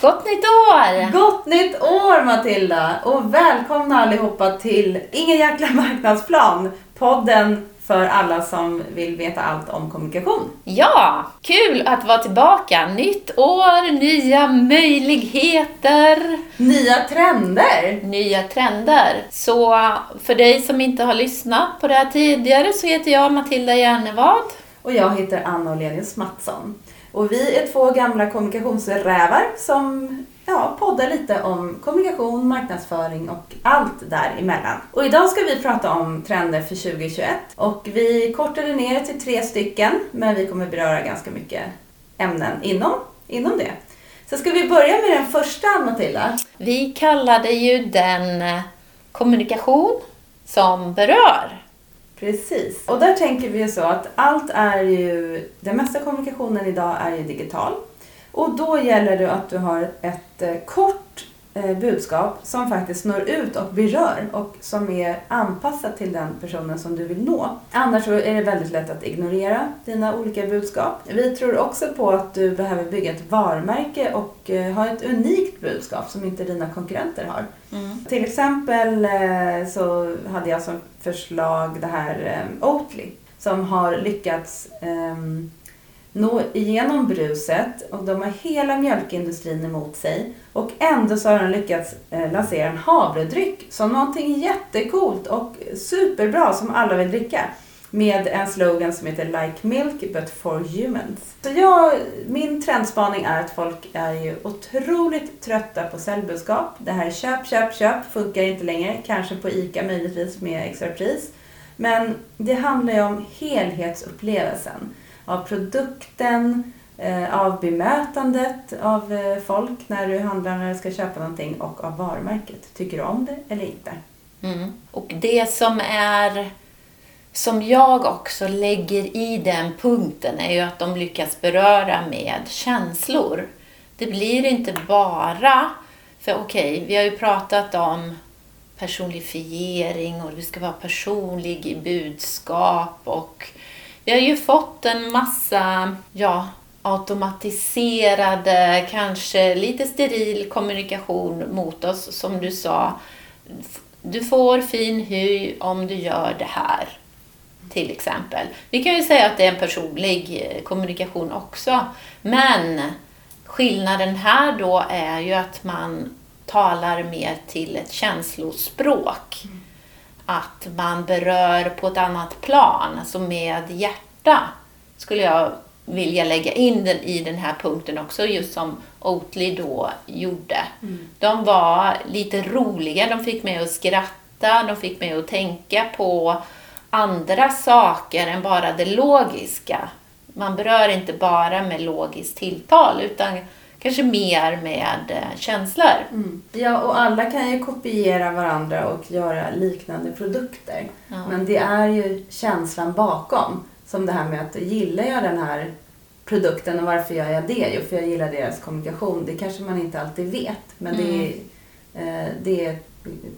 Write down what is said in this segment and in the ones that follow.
Gott nytt år! Gott nytt år Matilda! Och välkomna allihopa till Ingen jäkla marknadsplan. Podden för alla som vill veta allt om kommunikation. Ja, kul att vara tillbaka. Nytt år, nya möjligheter. Nya trender! Nya trender. Så för dig som inte har lyssnat på det här tidigare så heter jag Matilda Järnevad. Och jag heter Anna Olenius Mattsson. Och vi är två gamla kommunikationsrävar som ja, poddar lite om kommunikation, marknadsföring och allt däremellan. Och idag ska vi prata om trender för 2021. Och vi kortade ner till tre stycken, men vi kommer beröra ganska mycket ämnen inom, inom det. Så ska vi börja med den första, Matilda? Vi kallade ju den eh, kommunikation som berör. Precis. Och där tänker vi ju så att allt är ju, den mesta kommunikationen idag är ju digital. Och då gäller det att du har ett eh, kort budskap som faktiskt når ut och berör och som är anpassat till den personen som du vill nå. Annars så är det väldigt lätt att ignorera dina olika budskap. Vi tror också på att du behöver bygga ett varumärke och eh, ha ett unikt budskap som inte dina konkurrenter har. Mm. Till exempel så hade jag som förslag det här Oatly som har lyckats um, nå igenom bruset och de har hela mjölkindustrin emot sig. Och ändå så har de lyckats eh, lansera en havredryck som någonting jättekult och superbra som alla vill dricka. Med en slogan som heter Like Milk but for humans. Så jag, min trendspaning är att folk är ju otroligt trötta på säljbudskap. Det här köp, köp, köp funkar inte längre. Kanske på ICA möjligtvis med extra pris. Men det handlar ju om helhetsupplevelsen av produkten, eh, av bemötandet av eh, folk när du handlar när du ska köpa någonting och av varumärket. Tycker du om det eller inte? Mm. Och det som är som jag också lägger i den punkten är ju att de lyckas beröra med känslor. Det blir inte bara, för okej, okay, vi har ju pratat om personifiering och du ska vara personlig i budskap och vi har ju fått en massa ja, automatiserade, kanske lite steril kommunikation mot oss. Som du sa, du får fin hy om du gör det här. Till exempel. Vi kan ju säga att det är en personlig eh, kommunikation också. Men skillnaden här då är ju att man talar mer till ett känslospråk. Mm att man berör på ett annat plan, alltså med hjärta, skulle jag vilja lägga in den i den här punkten också, just som Oatly då gjorde. Mm. De var lite roliga, de fick mig att skratta, de fick mig att tänka på andra saker än bara det logiska. Man berör inte bara med logiskt tilltal, utan kanske mer med eh, känslor. Mm. Ja, och alla kan ju kopiera varandra och göra liknande produkter. Ja. Men det är ju känslan bakom. Som det här med att gillar jag den här produkten och varför gör jag det? Jo, för jag gillar deras kommunikation. Det kanske man inte alltid vet. Men mm. det, är, eh, det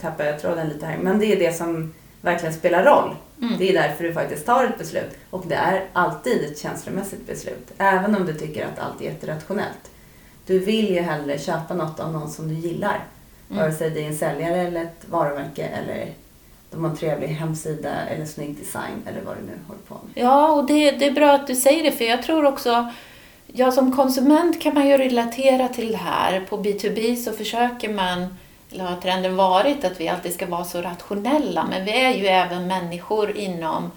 tappar jag tråden lite här. Men det är det som verkligen spelar roll. Mm. Det är därför du faktiskt tar ett beslut. Och det är alltid ett känslomässigt beslut. Även om du tycker att allt är jätterationellt du vill ju hellre köpa något av någon som du gillar. Mm. Vare sig det är en säljare eller ett varumärke eller de har en trevlig hemsida eller snygg design eller vad du nu håller på med. Ja, och det, det är bra att du säger det för jag tror också Ja, som konsument kan man ju relatera till det här. På B2B så försöker man, eller har trenden varit att vi alltid ska vara så rationella, men vi är ju även människor inom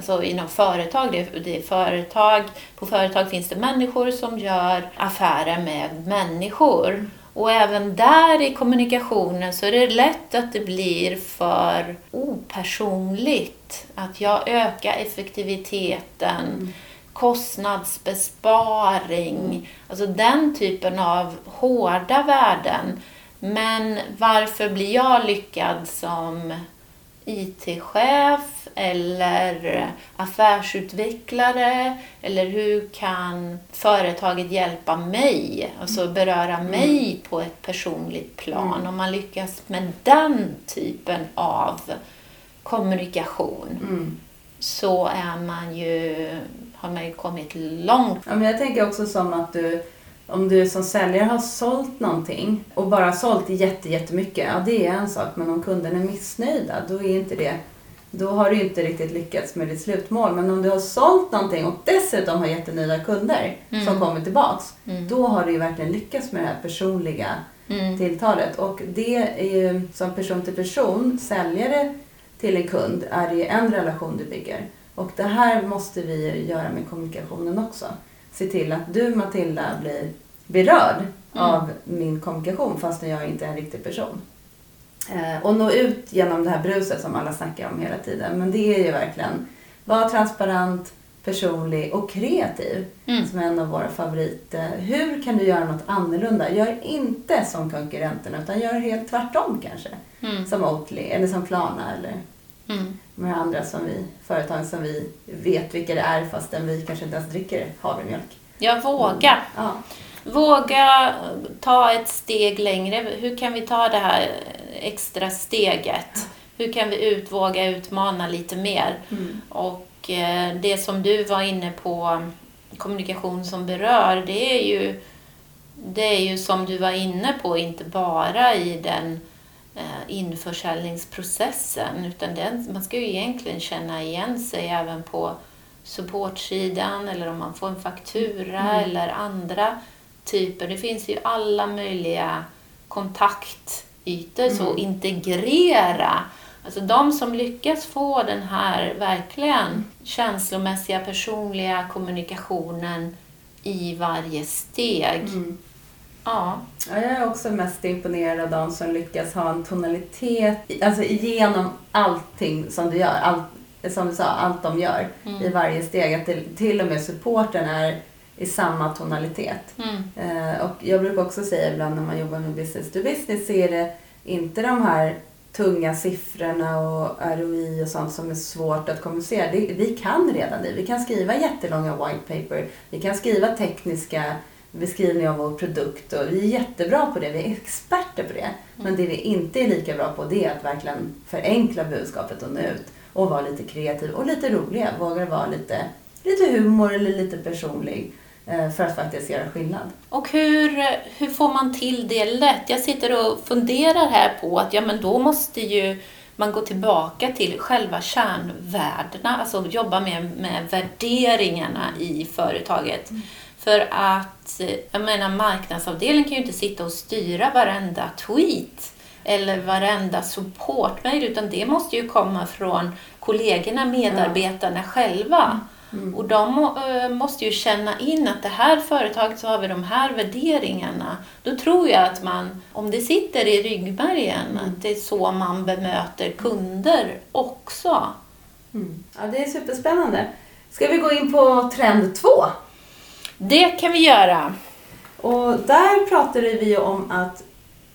Alltså inom företag, det är, företag, på företag finns det människor som gör affärer med människor. Och även där i kommunikationen så är det lätt att det blir för opersonligt. Att jag ökar effektiviteten, mm. kostnadsbesparing, alltså den typen av hårda värden. Men varför blir jag lyckad som IT-chef eller affärsutvecklare? Eller hur kan företaget hjälpa mig, alltså beröra mm. mig på ett personligt plan? Mm. Om man lyckas med den typen av kommunikation mm. så är man ju, har man ju kommit långt. Ja, men jag tänker också som att du Om du som säljare har sålt någonting och bara sålt jätte, jättemycket, ja det är en sak. Men om kunden är missnöjda, då är inte det då har du inte riktigt lyckats med ditt slutmål. Men om du har sålt någonting och dessutom har jättenya kunder Mm. som kommer tillbaks, Mm. då har du ju verkligen lyckats med det här personliga Mm. tilltalet. Och det är ju som person till person, säljare till en kund, är det ju en relation du bygger. Och det här måste vi göra med kommunikationen också. Se till att du Matilda blir berörd av min kommunikation fastän jag inte är en riktig person. Eh, och nå ut genom det här bruset som alla snackar om hela tiden. Men det är ju verkligen, var transparent, personlig och kreativ. Mm. Som är en av våra favoriter. Hur kan du göra något annorlunda? Gör inte som konkurrenterna utan gör helt tvärtom kanske. Mm. Som Oatly eller som Klarna eller Mm. de här andra som vi, företag som vi vet vilka det är fastän vi kanske inte ens dricker havremjölk. Jag vågar. Ja. Våga ta ett steg längre. Hur kan vi ta det här extra steget? Hur kan vi ut, våga utmana lite mer? Mm. Och eh, det som du var inne på, kommunikation som berör, det är ju, det är ju som du var inne på, inte bara i den eh, införsäljningsprocessen, utan den, man ska ju egentligen känna igen sig även på supportsidan eller om man får en faktura Mm. eller andra typer. Det finns ju alla möjliga kontaktytor, så Mm. integrera Alltså de som lyckas få den här verkligen känslomässiga, personliga kommunikationen i varje steg. Mm. Ja. Ja, jag är också mest imponerad av de som lyckas ha en tonalitet, alltså igenom allting som du gör. Allt, som du sa, allt de gör Mm. i varje steg. Att till, till och med supporten är i samma tonalitet. Mm. Eh, och jag brukar också säga ibland när man jobbar med business to business så är det inte de här tunga siffrorna och ROI och sånt som är svårt att kommunicera. Det, vi kan redan det. Vi kan skriva jättelånga white paper. Vi kan skriva tekniska beskrivningar av vår produkt och vi är jättebra på det. Vi är experter på det. Men det vi inte är lika bra på det är att verkligen förenkla budskapet och nå ut. Och vara lite kreativ och lite roliga. Våga vara lite, lite humor eller lite personlig. Eh, För att faktiskt göra skillnad. Och hur, hur får man till det lätt? Jag sitter och funderar här på att ja, men då måste ju man gå tillbaka till själva kärnvärdena, alltså jobba med, med värderingarna i företaget. För att, eh, jag menar marknadsavdelningen kan ju inte sitta och styra varenda tweet eller varenda supportmail, utan det måste ju komma från kollegorna, medarbetarna själva. Och de eh, måste ju känna in att det här företaget så har vi de här värderingarna. Då tror jag att man, om det sitter i ryggmärgen, att det är så man bemöter kunder också. Mm. Ja, det är superspännande. Ska vi gå in på trend två? Det kan vi göra. Och där pratade vi om att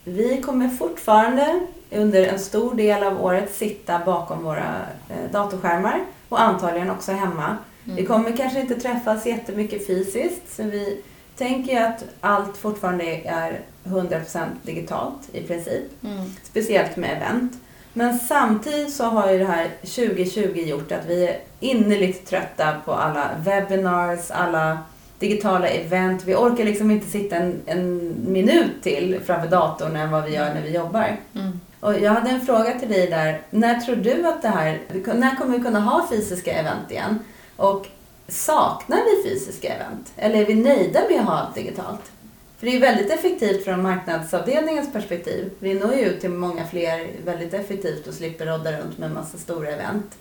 vi kommer fortfarande under en stor del av året sitta bakom våra eh, datorskärmar och antagligen också hemma. Vi kommer kanske inte träffas jättemycket fysiskt så vi tänker ju att allt fortfarande är 100% digitalt i princip. Mm. Speciellt med event. Men samtidigt så har ju det här 2020 gjort att vi är innerligt trötta på alla webinars, alla digitala event. Vi orkar liksom inte sitta en, en minut till framför datorn än vad vi gör när vi jobbar. Mm. Och jag hade en fråga till dig där. När tror du att det här, när kommer vi kunna ha fysiska event igen? Och saknar vi fysiska event? Eller är vi nöjda med att ha allt digitalt? För det är väldigt effektivt från marknadsavdelningens perspektiv. Vi når ju ut till många fler väldigt effektivt och slipper rodda runt med en massa stora event.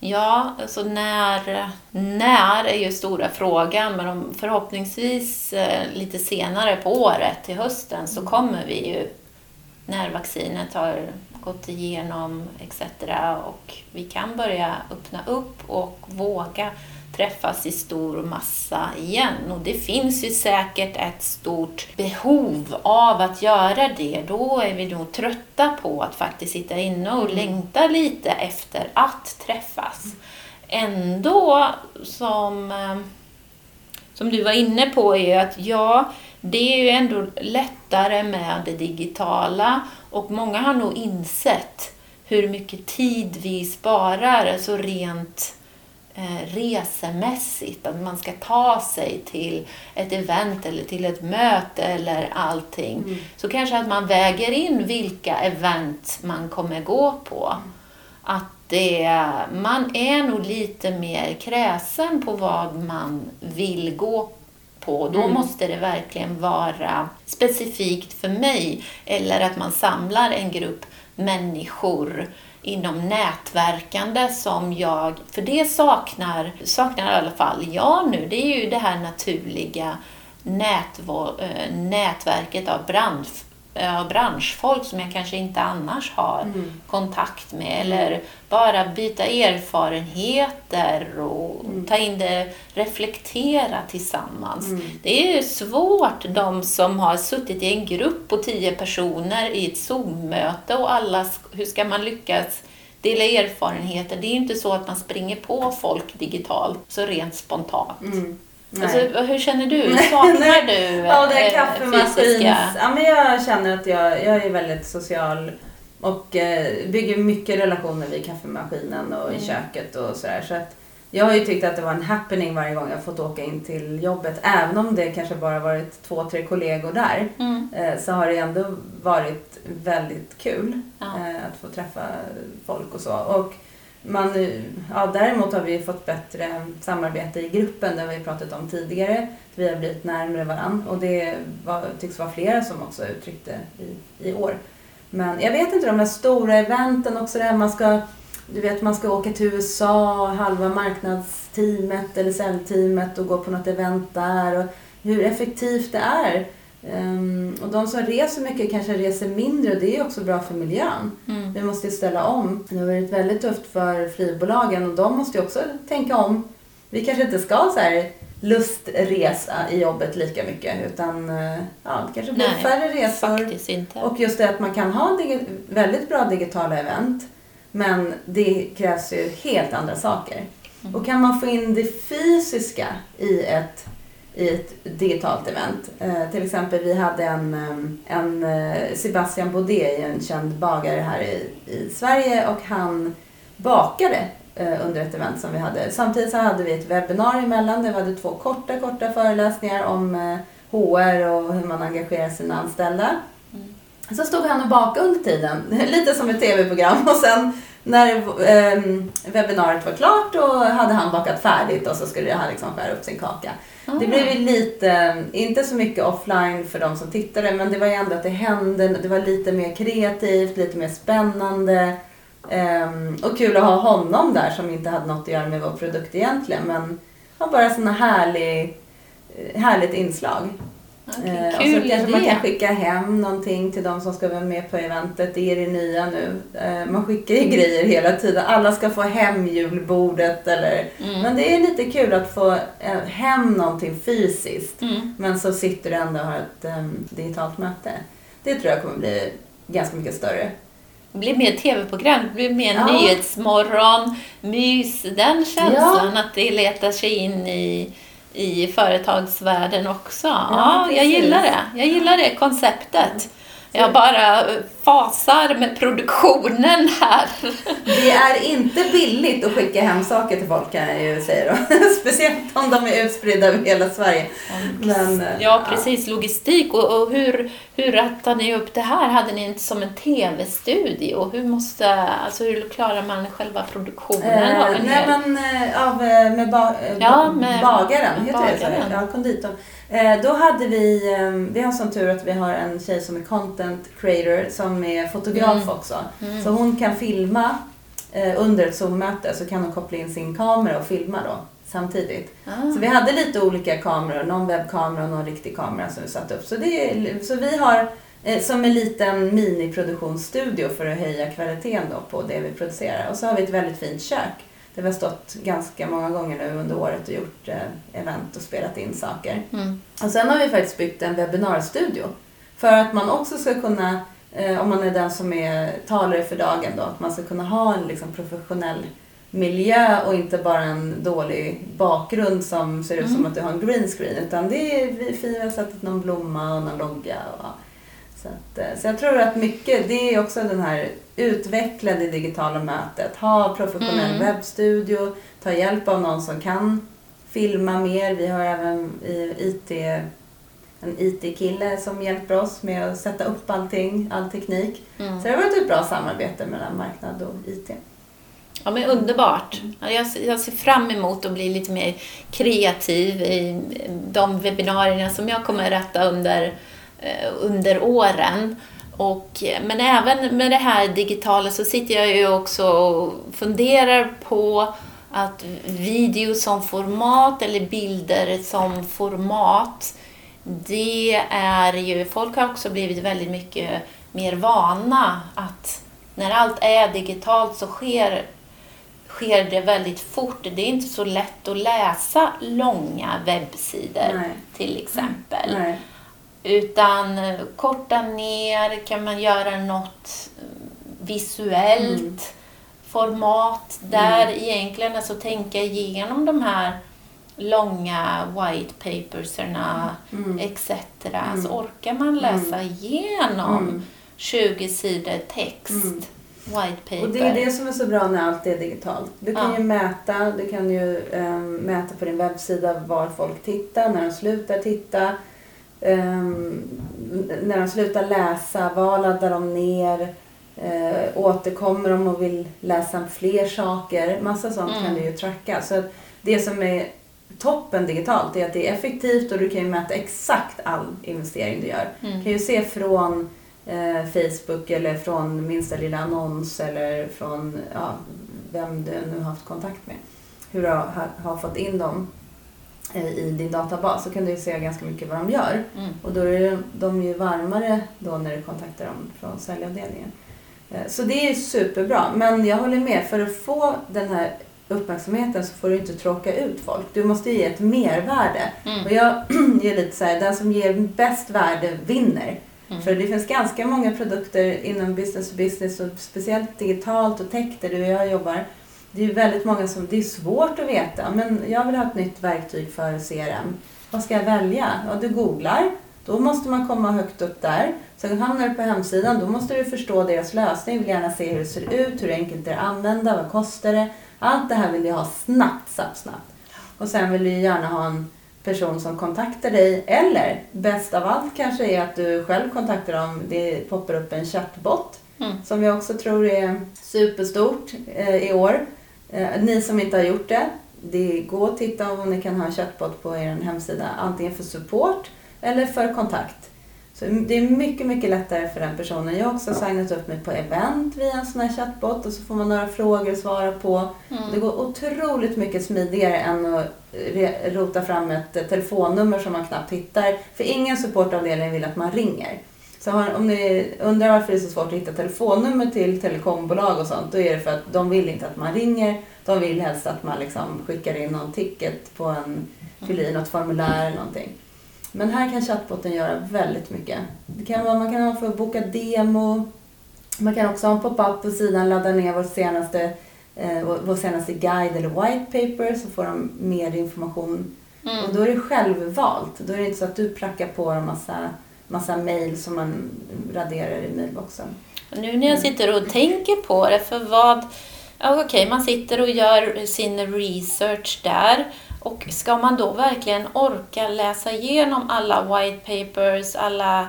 Ja, alltså när, när är ju stora frågan, men om förhoppningsvis eh, lite senare på året, till hösten, så kommer vi ju, när vaccinet har gått igenom etc. och vi kan börja öppna upp och våga träffas i stor massa igen. Och det finns ju säkert ett stort behov av att göra det. Då är vi nog trötta på att faktiskt sitta inne och längta lite efter att träffas. Ändå, som, eh, som du var inne på, är ju att ja, det är ju ändå lättare med det digitala och många har nog insett hur mycket tid vi sparar, alltså rent eh, resemässigt, att man ska ta sig till ett event eller till ett möte eller allting, Mm. så kanske att man väger in vilka event man kommer gå på. Att det, man är nog lite mer kräsen på vad man vill gå på. Då Mm. måste det verkligen vara specifikt för mig. Eller att man samlar en grupp människor inom nätverkande som jag, för det saknar, saknar i alla fall jag nu, det är ju det här naturliga eh, nätverket av bransch, av branschfolk som jag kanske inte annars har Mm. kontakt med. Eller bara byta erfarenheter och ta in det, reflektera tillsammans. Det är ju svårt, de som har suttit i en grupp på tio personer i ett Zoom-möte och alla, hur ska man lyckas dela erfarenheter? Det är ju inte så att man springer på folk digitalt, så rent spontant. Alltså, hur känner du? Saknar du Ja, det är eh, kaffemaskins... fysiska... Ja, men jag känner att jag, jag är väldigt social och eh, bygger mycket relationer vid kaffemaskinen och i Mm. köket och sådär. Så att jag har ju tyckt att det var en happening varje gång jag fått åka in till jobbet. Även om det kanske bara varit två, tre kollegor där. Mm. Eh, så har det ändå varit väldigt kul Ja. eh, att få träffa folk och så. Och man, ja, däremot har vi fått bättre samarbete i gruppen, det har vi pratat om tidigare. Vi har blivit närmare varandra och det var, tycks vara flera som också uttryckte i, i år. Men jag vet inte, de här stora eventen också där man ska du vet, man ska åka till USA, halva marknadsteamet eller säljteamet och gå på något event där. Och hur effektivt det är. Ehm, och de som reser mycket kanske reser mindre och det är också bra för miljön. Mm. Vi måste ju ställa om. Det har varit väldigt tufft för flygbolagen och de måste ju också tänka om. Vi kanske inte ska så här lustresa i jobbet lika mycket utan eh, ja, det kanske blir Nej, färre resor. Och just det att man kan ha väldigt bra digitala event men det krävs ju helt andra saker. Mm. Och kan man få in det fysiska i ett, i ett digitalt event. Eh, till exempel vi hade en, eh, en eh, Sebastian Baudet, en känd bagare här i, i Sverige och han bakade eh, under ett event som vi hade. Samtidigt så hade vi ett webbinarium emellan där vi hade två korta, korta föreläsningar om eh, HR och hur man engagerar sina anställda. Så stod han och bakade under tiden, lite som ett tv-program. Och sen när eh, webbinariet var klart då hade han bakat färdigt och så skulle han liksom skära upp sin kaka. Det blev ju lite, inte så mycket offline för de som tittade, men det var ju ändå att det hände, det var lite mer kreativt, lite mer spännande. Ehm, och kul att ha honom där som inte hade något att göra med vår produkt egentligen, men var bara sådana härlig, eh, härligt inslag. Okej, Eh, och så kul kanske man idé. kan skicka hem någonting till de som ska vara med på eventet. Det är det nya nu. Eh, man skickar ju grejer hela tiden. Alla ska få hem julbordet eller... Mm. Men det är lite kul att få eh, hem någonting fysiskt. Mm. Men så sitter du ändå och har ett em, digitalt möte. Det tror jag kommer bli ganska mycket större. Det blir mer tv-program, det blir mer Ja. nyhetsmorgon, mys, den känslan att det letar sig in i, i företagsvärlden också. Ja, jag precis. gillar det. Jag gillar det konceptet. Jag bara eh, fasar med produktionen här. Det är inte billigt att skicka hem saker till folk kan jag ju säga då. Speciellt om de är utspridda över hela Sverige. Men, eh, Ja, precis. Logistik. Och, och hur, hur rattar ni upp det här? Hade ni inte som en tv-studio? Hur, måste, alltså hur klarar man själva produktionen Eh, nej men eh, av, eh, med, ba, eh, Ja, med- bagaren, med heter det så? bagaren. Ja, konditorn. Eh, då hade vi, eh, vi har sån tur att vi har en tjej som är content creator som är fotograf Mm. också. Mm. Så hon kan filma eh, under ett Zoom-möte så kan hon koppla in sin kamera och filma då samtidigt. Ah. Så vi hade lite olika kameror, någon webbkamera och någon riktig kamera som vi satte upp. Så, det är, så vi har eh, som en liten miniproduktionsstudio för att höja kvaliteten då på det vi producerar. Och så har vi ett väldigt fint kök. Där vi har stått ganska många gånger nu under året och gjort eh, event och spelat in saker. Mm. Och sen har vi faktiskt byggt en webbinarstudio. För att man också ska kunna, eh, om man är den som är talare för dagen då, att man ska kunna ha en liksom, professionell miljö och inte bara en dålig bakgrund som ser ut som Mm. att du har en green screen. Utan det är har satt någon blomma och någon logga. Och, Så, att, eh, så jag tror att mycket, det är också den här utveckla det digitala mötet. Ha professionell Mm. webbstudio, ta hjälp av någon som kan filma mer. Vi har även i IT, en IT-kille som hjälper oss med att sätta upp allting, all teknik. Mm. Så det har varit ett bra samarbete mellan marknad och IT. Ja, men underbart. Ja, Jag ser, jag ser fram emot att bli lite mer kreativ i de webbinarierna som jag kommer att rätta under, eh, under åren. Och, eh, men även med det här digitala så sitter jag ju också och funderar på att video som format eller bilder som format, det är ju, folk har också blivit väldigt mycket mer vana att när allt är digitalt så sker sker det väldigt fort. Det är inte så lätt att läsa långa webbsidor Nej. till exempel. Nej. Utan eh, korta ner, kan man göra något eh, visuellt Mm. format där egentligen, alltså tänka igenom de här långa white paperserna Mm. etc. Så orkar man läsa igenom Mm. 20 sidor text, Mm. white paper. Och det är det som är så bra när allt är digitalt. Du kan Ja. ju mäta, du kan ju ehm, mäta på din webbsida var folk tittar, när de slutar titta, ehm, när de slutar läsa, vad laddar de ner, eh, återkommer de och vill läsa fler saker. Massa sånt Mm. kan du ju tracka. Så det som är toppen digitalt är att det är effektivt och du kan ju mäta exakt all investering du gör. Mm. Du kan ju se från eh, Facebook eller från minsta lilla annons eller från ja, vem du nu har haft kontakt med. Hur du har, har fått in dem eh, i din databas så kan du ju se ganska mycket vad de gör. Mm. Och då är de- de ju varmare då när du kontaktar dem från säljavdelningen. Eh, Så det är ju superbra. Men jag håller med, för att få den här uppmärksamheten så får du inte tråka ut folk. Du måste ge ett mervärde. Mm. Och jag är lite så här, den som ger bäst värde vinner. Mm. För det finns ganska många produkter inom business to business och speciellt digitalt och tech där du och jag jobbar. Det är ju väldigt många som, det är svårt att veta, men jag vill ha ett nytt verktyg för CRM. Vad ska jag välja? Ja, du googlar, då måste man komma högt upp där. Sen hamnar du på hemsidan, då måste du förstå deras lösning, vill gärna se hur det ser ut, hur enkelt det är att använda, vad kostar det? Allt det här vill jag ha snabbt, snabbt, snabbt. Och sen vill du gärna ha en person som kontaktar dig. Eller bäst av allt kanske är att du själv kontaktar dem. Det poppar upp en chattbot Mm. som jag också tror är superstort eh, i år. Eh, ni som inte har gjort det, det går att titta om ni kan ha en chattbot på er hemsida. Antingen för support eller för kontakt. Så det är mycket, mycket lättare för den personen. Jag har också signat upp mig på event via en sån här chattbot och så får man några frågor att svara på. Mm. Det går otroligt mycket smidigare än att rota fram ett telefonnummer som man knappt hittar. För ingen supportavdelning vill att man ringer. Så har, om ni undrar varför det är så svårt att hitta telefonnummer till telekombolag och sånt, då är det för att de vill inte att man ringer. De vill helst att man liksom skickar in någon ticket på en, fyller i något formulär eller någonting. Men här kan chattbotten göra väldigt mycket. Det kan vara, man kan att boka demo. Man kan också ha en pop-up på sidan, ladda ner vår senaste, eh, vår senaste guide eller white paper så får de mer information. Och Mm. då är det självvalt. Då är det inte så att du prackar på en massa, massa mail som man raderar i mailboxen. Och Nu när jag sitter och tänker på det, för vad... Ja, Okej, man sitter och gör sin research där. Och ska man då verkligen orka läsa igenom alla white papers, alla,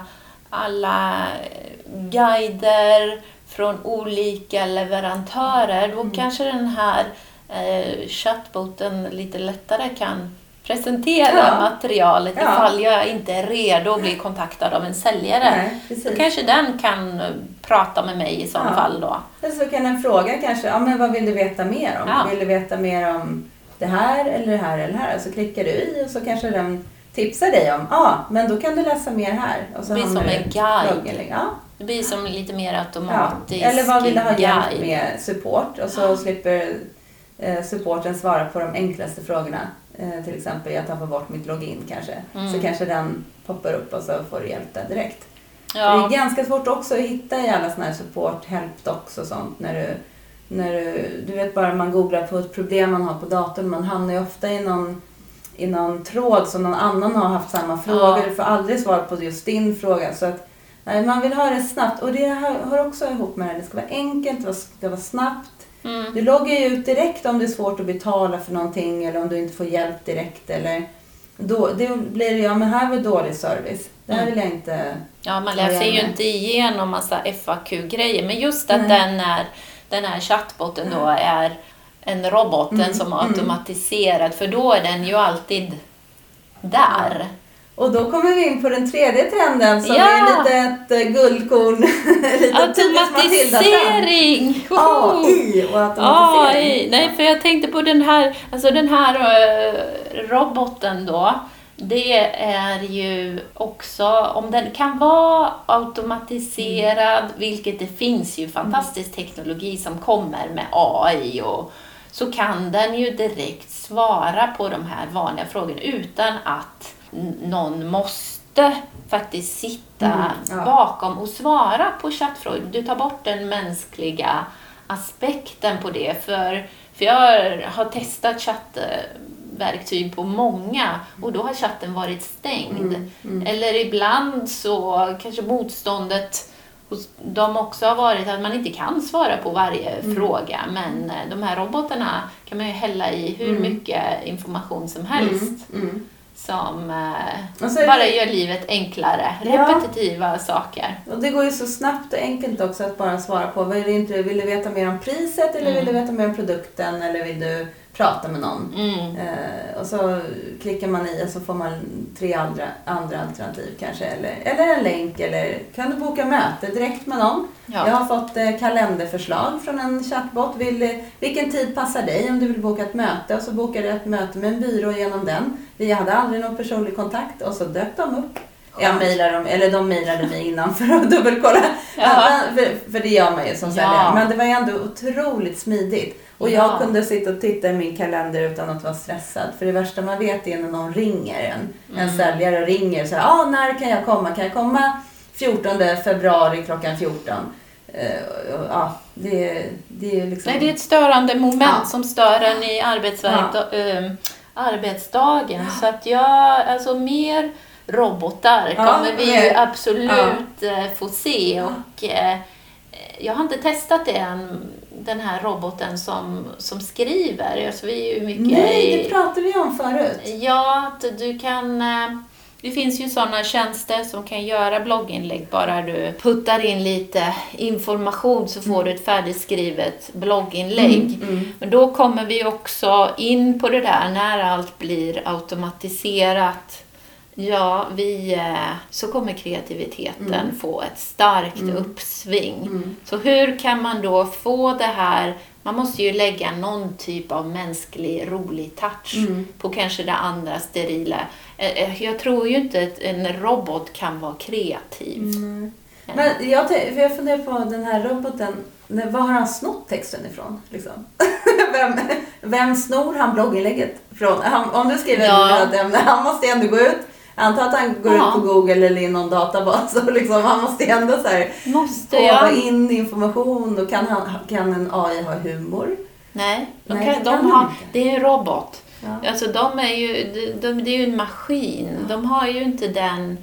alla eh, guider från olika leverantörer, då kanske den här eh, chattboten lite lättare kan presentera Ja. materialet Ja. ifall jag inte är redo att bli kontaktad av en säljare. Nej, Då kanske den kan eh, prata med mig i sådana Ja. fall då. Eller så kan en fråga kanske, ja men vad vill du veta mer om? Ja. Vill du veta mer om det här eller det här eller det här? Så klickar du i och så kanske den tipsar dig om, ja men då kan du läsa mer här. Och så Det blir som en guide. loggen. Ja. Det blir som lite mer Ja. automatisk Eller vad vill du ha hjälp med support? Och så Ja. slipper eh, supporten svara på de enklaste frågorna. Eh, till exempel, jag tappar bort mitt login kanske. Mm. Så kanske den poppar upp och så får du hjälp där direkt. Ja. Det är ganska svårt också att hitta i alla såna här support, helpdocs och sånt. När du, när du, du vet bara man googlar på ett problem man har på datorn. Man hamnar ju ofta i någon, i någon tråd som någon annan har haft samma fråga. Ja. Du får aldrig svar på just din fråga. Så att Nej, man vill ha det snabbt och det hör också ihop med det. Det ska vara enkelt, det ska vara snabbt. Mm. Du loggar ju ut direkt om det är svårt att betala för någonting eller om du inte får hjälp direkt. Eller då, det blir det, ja men här var dålig service. Det här Mm. vill jag inte... Ja, man läser ju inte igenom massa FAQ-grejer, men just att Nej. den, är, den här chattbotten då är en robot, Mm, som är mm. automatiserad, för då är den ju alltid där. Och då kommer vi in på den tredje trenden som Ja. är lite ett eh, guldkorn. lite. Automatisering! AI och automatisering. AI. Nej, för jag tänkte på den här, alltså den här eh, roboten då. Det är ju också, om den kan vara automatiserad, vilket det finns ju fantastisk teknologi som kommer med AI och så kan den ju direkt svara på de här vanliga frågorna utan att någon måste faktiskt sitta Mm, ja. bakom och svara på chattfrågor. Du tar bort den mänskliga aspekten på det. För, för jag har testat chattverktyg på många och då har chatten varit stängd. Mm, mm. Eller ibland så kanske motståndet hos dem också har varit att man inte kan svara på varje Mm. fråga. Men eh, de här robotarna kan man ju hälla i hur Mm. mycket information som helst Mm, mm. Som eh, bara det- gör livet enklare. Ja. Repetitiva saker. Och det går ju så snabbt och enkelt också att bara svara på. Vill du, inte, vill du veta mer om priset eller vill du Mm. veta mer om produkten eller vill du prata med någon? Mm. Eh, och så klickar man i och så får man tre andra, andra alternativ kanske. Eller, eller en länk eller kan du boka möte direkt med någon. Ja. Jag har fått eh, kalenderförslag från en chatbot. Vill, vilken tid passar dig om du vill boka ett möte? Och så bokar du ett möte med en byrå genom den. Vi hade aldrig någon personlig kontakt och så dök de upp. Jag mejlade dem, eller de mejlade mig innan för att dubbelkolla. Ja. För, för det gör man ju som Ja. säljare. Men det var ju ändå otroligt smidigt. Och jag Ja. kunde sitta och titta i min kalender utan att vara stressad. För det värsta man vet är när någon ringer en. En Mm. säljare ringer så här, ah, när kan jag komma? Kan jag komma 14 februari klockan 14? Eh, och, ja, det, det är liksom... Nej, det är ett störande moment Ja. som stör en i arbetsverk, eh, arbetsdagen. Så att jag, alltså mer robotar Ja, kommer vi ju mer. absolut eh, få se. Och, eh, jag har inte testat det än, den här roboten som, som skriver. Alltså, vi är ju mycket Nej, det pratade vi om förut. Ja, att du kan... eh, Det finns ju sådana tjänster som kan göra blogginlägg. Bara du puttar in lite information så får du ett färdigskrivet blogginlägg. Mm. Men då kommer vi också in på det där när allt blir automatiserat. Ja, vi, eh, så kommer kreativiteten Mm. få ett starkt Mm. uppsving. Mm. Så hur kan man då få det här, man måste ju lägga någon typ av mänsklig rolig touch Mm. på kanske det andra sterila. Eh, eh, Jag tror ju inte att en robot kan vara kreativ. Mm. Men jag, för jag funderar på den här roboten. Var har han snott texten ifrån? Liksom? vem, vem snor han blogginlägget från? Han, om du skriver Ja. ett ämne, han måste ju ändå gå ut. Anta att han går Ja. ut på Google eller i någon databas. Och liksom, han måste ju ändå så här, Måste jag? in information. Och kan, han, kan en AI ha humor? Nej, de Nej, kan, de kan har, det är ju en robot. Ja. Alltså de är ju, de, de, det är ju en maskin. De har ju inte den...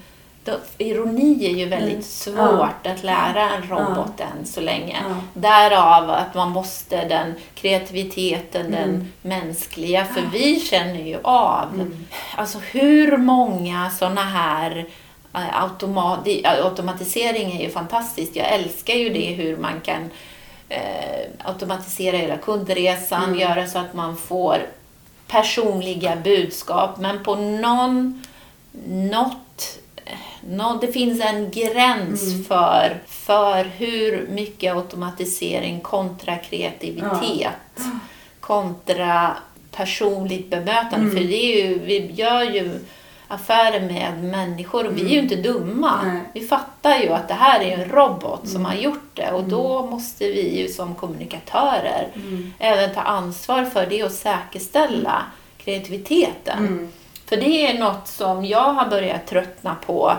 Ironi är ju väldigt Mm. svårt att lära en robot än så länge. Ja. Därav att man måste den kreativiteten, den Mm. mänskliga. För vi känner ju av Mm. alltså hur många sådana här eh, automa det- automatisering är ju fantastiskt. Jag älskar ju det hur man kan eh, automatisera hela kundresan, Mm. göra så att man får personliga budskap. Men på någon, något, nå- det finns en gräns Mm. för, för hur mycket automatisering kontra kreativitet kontra personligt bemötande. Mm. För det är ju, vi gör ju affärer med människor och vi är ju inte dumma. Mm. Nej. Vi fattar ju att det här är en robot som Mm. har gjort det och då måste vi ju som kommunikatörer Mm. även ta ansvar för det och säkerställa kreativiteten. För det är något som jag har börjat tröttna på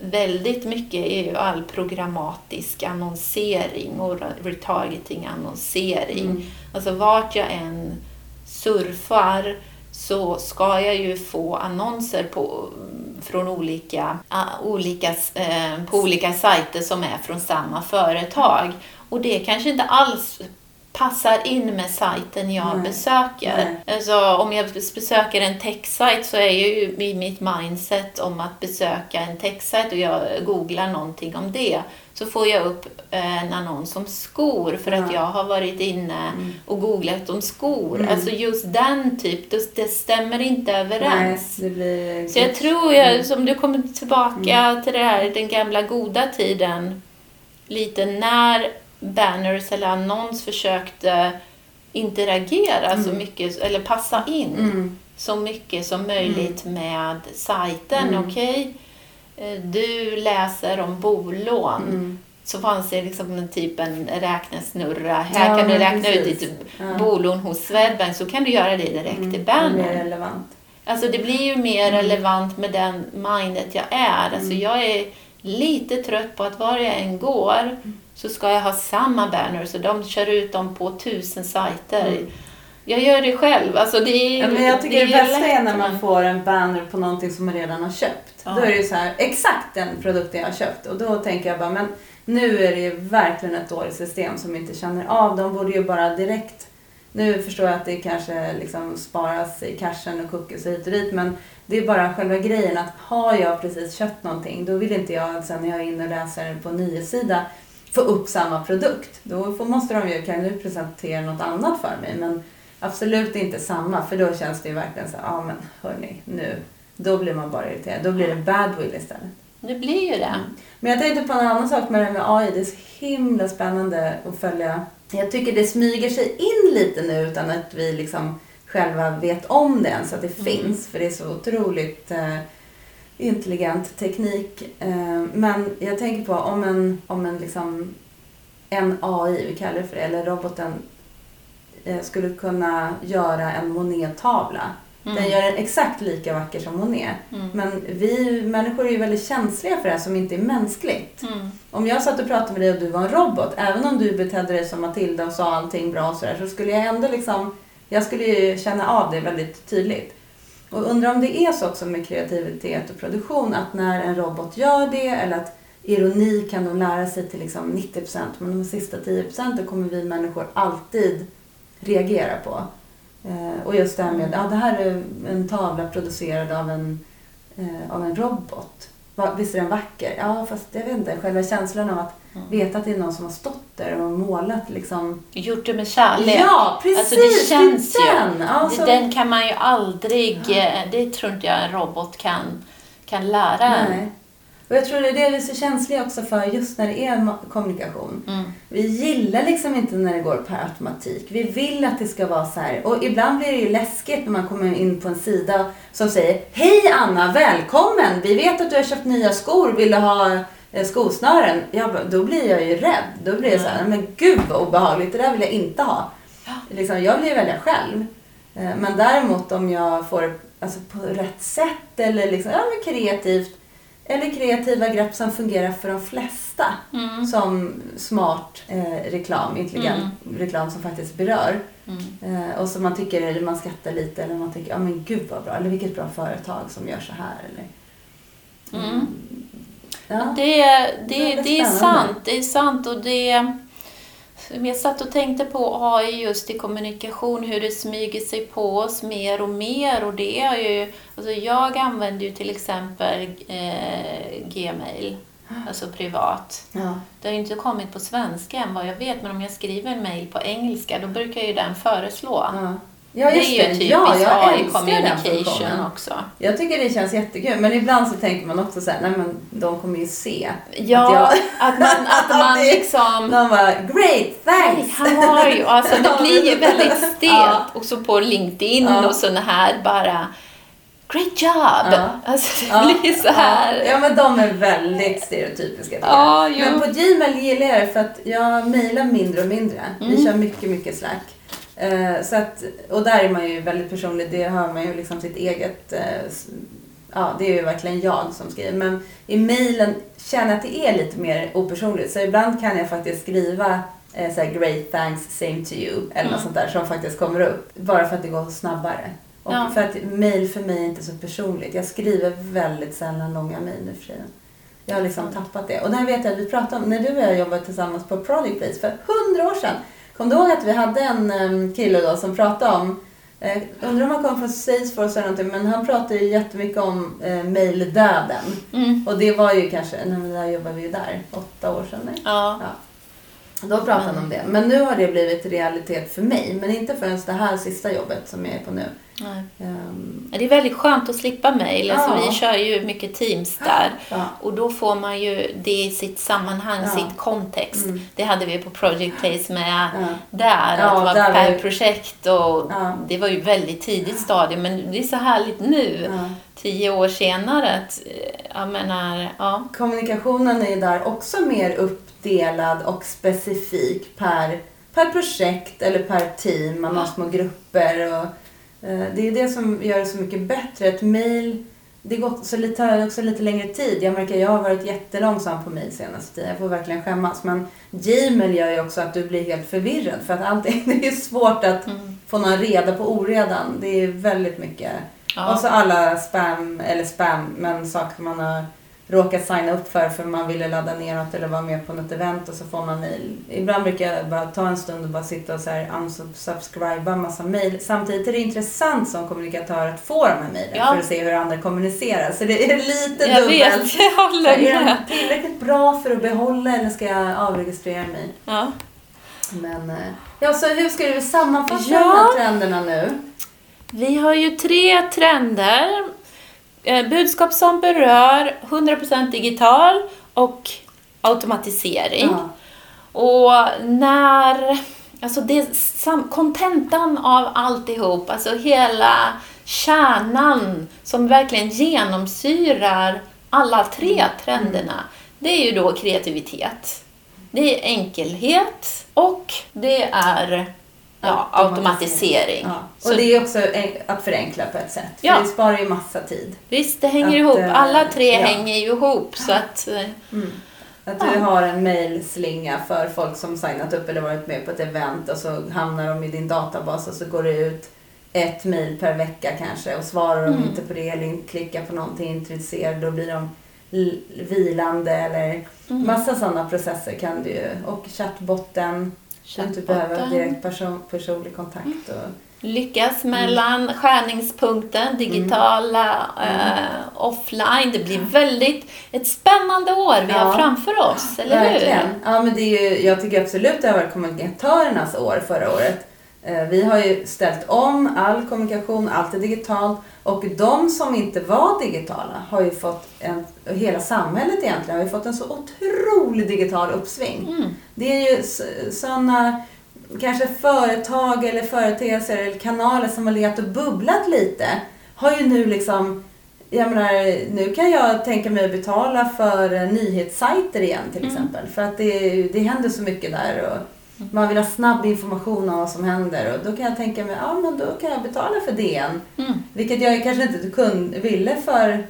väldigt mycket är ju all programmatisk annonsering och retargeting annonsering. Mm. Alltså vart jag än surfar så ska jag ju få annonser på från olika, olika, eh, på olika sajter som är från samma företag. Och det kanske inte alls passar in med sajten jag Nej. besöker. Nej. Alltså, om jag besöker en techsajt så är ju i mitt mindset om att besöka en techsajt och jag googlar någonting om det så får jag upp eh, en annons om skor för att Ja. jag har varit inne och googlat om skor. Mm. Alltså just den typ, det, det stämmer inte Nej, överens. det blir... Så jag tror, jag, Mm. som du kommer tillbaka till det här, den gamla goda tiden, lite när banners eller annons försökte interagera så mycket, eller passa in Mm. så mycket som möjligt med sajten. Mm. Okej, eh, du läser om bolån. Mm. Så fanns det liksom en typ en räknesnurra. Här Ja, kan du räkna ut precis. ditt Ja. bolån hos Swedbank. Så kan du göra det direkt i Mm. Är bannern. Alltså det blir ju mer relevant med den mindet jag är. Alltså jag är lite trött på att var jag än går så ska jag ha samma banners så de kör ut dem på tusen sajter. Mm. Jag gör det själv. Alltså det är, Ja, men jag tycker det, ju bästa lätt, är när man får en banner på någonting som man redan har köpt. Ja. Då är det ju så här, exakt den produkten jag har köpt. Och då tänker jag bara, men nu är det ju verkligen ett dåligt system som inte känner av. De borde ju bara direkt... Nu förstår jag att det kanske liksom sparas i cachen och cookies och hit och dit. Men det är bara själva grejen att har jag precis köpt någonting då vill inte jag sen när jag är inne och läser på nyhetssida få upp samma produkt. Då får, måste de ju, kan du presentera något annat för mig. Men absolut inte samma för då känns det ju verkligen så ja men hörni, nu. Då blir man bara irriterad. Då blir det badwill istället. Det blir ju det. Men jag tänkte på en annan sak med det här med AI. Det är så himla spännande att följa. Jag tycker det smyger sig in lite nu utan att vi liksom själva vet om det ens, att det Mm. finns. För det är så otroligt eh, intelligent teknik. Eh, men jag tänker på om en, om en, liksom, en AI, vi kallar det för det, eller roboten eh, skulle kunna göra en Monet-tavla. Den Mm. gör den exakt lika vacker som Monet. Mm. Men vi människor är ju väldigt känsliga för det här som inte är mänskligt. Mm. Om jag satt och pratade med dig och du var en robot, även om du betedde dig som Matilda och sa allting bra och sådär, så skulle jag ändå liksom, jag skulle ju känna av det väldigt tydligt. Och undrar om det är så också med kreativitet och produktion, att när en robot gör det, eller att ironi kan de lära sig till liksom 90%, men de sista 10% kommer vi människor alltid reagera på. Eh, och just det här med, ja det här är en tavla producerad av en, eh, av en robot. Va, visst är den vacker? Ja, fast jag vet inte, själva känslan av att Mm. veta att det är någon som har stått där och målat liksom. Gjort det med kärlek. Ja, precis! Alltså det känns det är ju. den. Alltså, Den kan man ju aldrig, eh, det tror inte jag en robot kan, kan lära en. nej. Och jag tror det är det vi är så känsliga också för just när det är kommunikation. Mm. Vi gillar liksom inte när det går per automatik. Vi vill att det ska vara så här. Och ibland blir det ju läskigt när man kommer in på en sida som säger Hej Anna, välkommen! Vi vet att du har köpt nya skor. Vill du ha eh, skosnören? Ja, då blir jag ju rädd. Då blir jag så här, men gud vad obehagligt. Det där vill jag inte ha. Liksom, jag vill ju välja själv. Eh, Men däremot om jag får alltså, på rätt sätt eller liksom, ja, kreativt eller kreativa grepp som fungerar för de flesta. Mm. Som smart eh, reklam, intelligent reklam som faktiskt berör. Mm. Eh, och som man tycker, eller man skrattar lite eller man tycker, ja men gud vad bra, eller vilket bra företag som gör så här. Eller, Mm. ja. Det, det, det är spännande. sant. Det är sant och det... Jag satt och tänkte på AI just i kommunikation, hur det smyger sig på oss mer och mer. Och det är ju, alltså jag använder ju till exempel eh, Gmail, alltså privat. Ja. Det har ju inte kommit på svenska än vad jag vet, men om jag skriver en mail på engelska då brukar ju den föreslå. Ja. Ja, det är ju typiskt Ja, jag AI communication också. Jag tycker det känns jättekul, men ibland så tänker man också så här, nej men de kommer ju se. Ja, Att att, man, att man Det- liksom... De bara, great, thanks! how are you? Alltså det blir ju väldigt stelt. Ja. Och så på LinkedIn Ja. och såna här bara Great job! Ja. Alltså det Ja, blir så här. Ja, men de är väldigt stereotypiska. Ja, jag. jo. Men på Gmail gillar jag det för att jag mejlar mindre och mindre. Vi Mm. kör mycket, mycket Slack. Eh, så att, och där är man ju väldigt personlig. Det har man ju liksom sitt eget... Eh, ja, det är ju verkligen jag som skriver. Men i mejlen känner jag att det är lite mer opersonligt. Så ibland kan jag faktiskt skriva eh, så här, great thanks, same to you. Eller något Mm. sånt där som faktiskt kommer upp. Bara för att det går snabbare. Och Ja. för att mail för mig är inte så personligt. Jag skriver väldigt sällan långa mail nu för tiden. Jag har liksom tappat det. Och där vet jag att vi pratade om, när du och jag jobbade tillsammans på Project Place för hundra år sedan. Kom du ihåg att vi hade en um, kille då som pratade om, eh, undrar om han kom från Salesforce eller någonting, men han pratade ju jättemycket om eh, maildöden. Mm. Och det var ju kanske, nej men där jobbade vi ju där, åtta år sedan. Nej? Ja. Ja. Då pratade han om det. Men nu har det blivit realitet för mig. Men inte förrän det här sista jobbet som jag är på nu. Men Det är väldigt skönt att slippa mejl. Alltså, Ja. vi kör ju mycket Teams där. ja. Och då får man ju det i sitt sammanhang, Ja. sitt kontext. Mm. Det hade vi på Project Place med där. Att det var där per var- projekt och det var ju väldigt tidigt stadium. Men det är så härligt nu, tio år senare, att eh, jag menar, ja. Kommunikationen är där också mer uppdelad och specifik per, per projekt eller per team. Man har små grupper. Och, eh, det är det som gör det så mycket bättre. Ett mail, det går också lite, tar också lite längre tid. Jag märker att jag har varit jättelångsam på mail senaste tiden. Jag får verkligen skämmas. Men Gmail gör ju också att du blir helt förvirrad. För att allting, det är svårt att Mm. få någon reda på oredan. Det är väldigt mycket. ja. Och så alla spam, eller spam, men saker man har råkat signa upp för för man ville ladda ner något eller vara med på något event och så får man mail. Ibland brukar jag bara ta en stund och bara sitta och så här unsubscriba massa mail. Samtidigt är det intressant som kommunikatör att få de här mailen Ja. för att se hur andra kommunicerar. Så det är lite jag dubbelt. vet, jag håller Är med. den tillräckligt bra för att behålla eller ska jag avregistrera mig? Ja. Men, eh, ja, så hur ska du sammanfatta Ja. de här trenderna nu? Vi har ju tre trender. Eh, Budskap som berör 100% digital och automatisering. Ja. Och när, alltså det, sam- kontentan av alltihop, alltså hela kärnan som verkligen genomsyrar alla tre trenderna, det är ju då kreativitet. Det är enkelhet och det är ja, automatisering. Ja. Och det är också att förenkla på ett sätt. För Ja. det sparar ju massa tid. Visst, det hänger Att, ihop. eh, Alla tre ja. hänger ju ihop. Så att, eh, Att du har en mailslinga för folk som signat upp eller varit med på ett event och så hamnar de i din databas och så går det ut ett mail per vecka kanske och svarar de Mm. inte på det eller klickar på någonting intresserade då blir de vilande eller Mm. massa sådana processer kan du ju. Och chattbotten, att du behöver Chattbotten. direkt person, personlig kontakt. Och, lyckas mellan skärningspunkten, digitala, Mm. eh, offline. Det blir väldigt ett spännande år vi har Ja. framför oss, eller Verkligen. hur? Ja, men det är ju, jag tycker absolut det har varit kommunikatörernas år förra året. Eh, Vi har ju ställt om all kommunikation, allt är digitalt. Och de som inte var digitala har ju fått, en, hela samhället egentligen, har ju fått en så otrolig digital uppsving. Mm. Det är ju sådana kanske företag eller företeelser eller kanaler som har legat och bubblat lite. Har ju nu liksom, jag menar, nu kan jag tänka mig att betala för eh, nyhetssajter igen till Mm. exempel. För att det, det händer så mycket där och man vill ha snabb information om vad som händer. Och då kan jag tänka mig, ja men då kan jag betala för DN. Mm. Vilket jag kanske inte kunde, ville för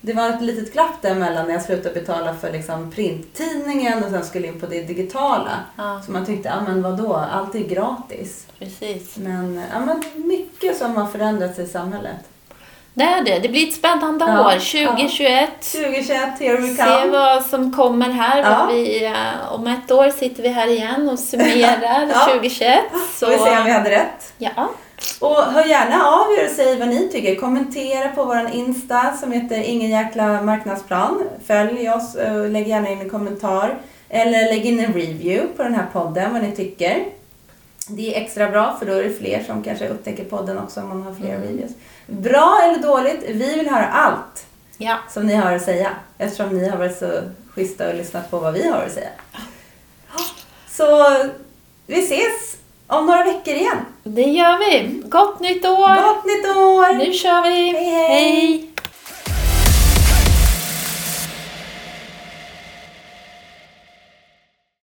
det var ett litet glapp däremellan när jag slutade betala för liksom printtidningen och sen skulle in på det digitala. Ja, Så man tyckte, ja men vadå, allt är gratis. precis. Men, ja, men mycket som har förändrats i samhället. Det är det. Det blir ett spännande Ja, år, 2021. 2021, here we Se come. vad som kommer här. Ja. Vi, eh, om ett år sitter vi här igen och summerar Ja. 2021. Så vi se om vi hade rätt. Ja. Och hör gärna av er och säg vad ni tycker. Kommentera på vår Insta som heter Ingen jäkla marknadsplan. Följ oss och lägg gärna in en kommentar. Eller lägg in en review på den här podden, vad ni tycker. Det är extra bra för då är det fler som kanske upptäcker podden också om man har fler Mm. reviews. Bra eller dåligt, vi vill höra allt ja. som ni har att säga. Eftersom ni har varit så schyssta och lyssnat på vad vi har att säga. Så vi ses om några veckor igen. Det gör vi. Gott nytt år! Gott nytt år! Nu kör vi! Hej, hej. hej.